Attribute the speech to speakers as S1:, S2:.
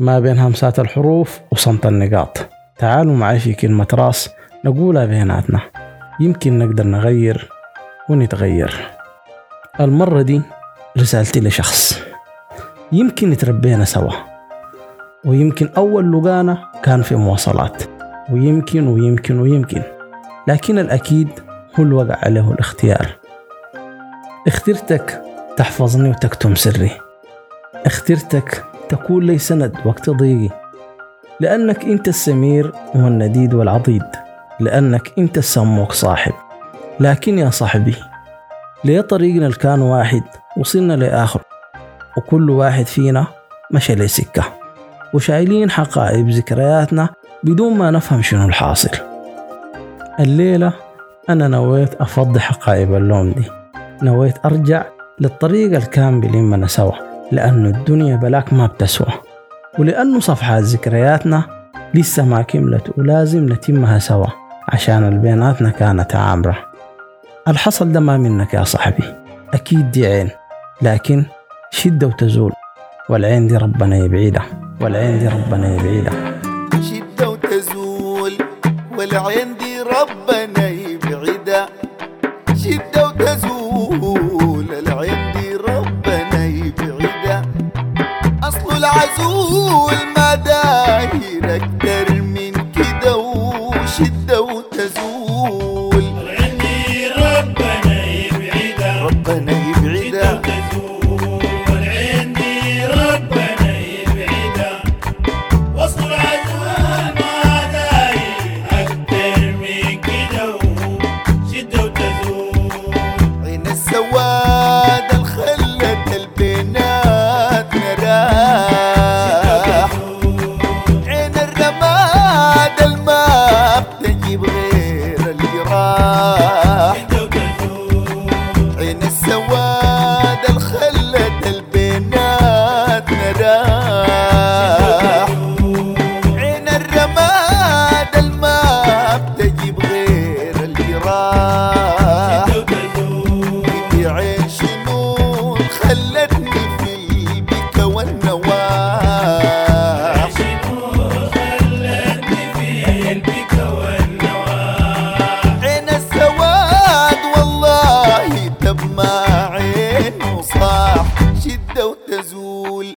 S1: ما بين همسات الحروف وصمت النقاط. تعالوا معي في كلمة راس نقولها بيناتنا. يمكن نقدر نغير ونتغير. المرة دي رسالتي لشخص. يمكن تربينا سوا. ويمكن أول لقانا كان في مواصلات. ويمكن ويمكن ويمكن. لكن الأكيد هو الوقع عليه الاختيار. اخترتك تحفظني وتكتم سري. اخترتك تكون لي سند وقت ضيقي لأنك أنت السمير والنديد والعضيد. لأنك أنت السموك صاحب. لكن يا صاحبي ليه طريقنا كان واحد وصلنا لآخر؟ وكل واحد فينا مشى لسكة. وشايلين حقائب ذكرياتنا بدون ما نفهم شنو الحاصل. الليلة أنا نويت أفضي حقائب اللوم دي. نويت أرجع للطريق الكامل بلمنا سوا. لأنه الدنيا بلاك ما بتسوى. ولأنه صفحات ذكرياتنا لسه ما كملت ولازم نتمها سوا عشان البيناتنا كانت عامرة. الحصل ده ما منك يا صاحبي. أكيد دي عين لكن شدة وتزول. والعين دي ربنا يبعيدها والعين دي ربنا يبعيدها
S2: معزول مداهيرك در من كده وشدة وتزول. الغني ربنا يبعدها ربنا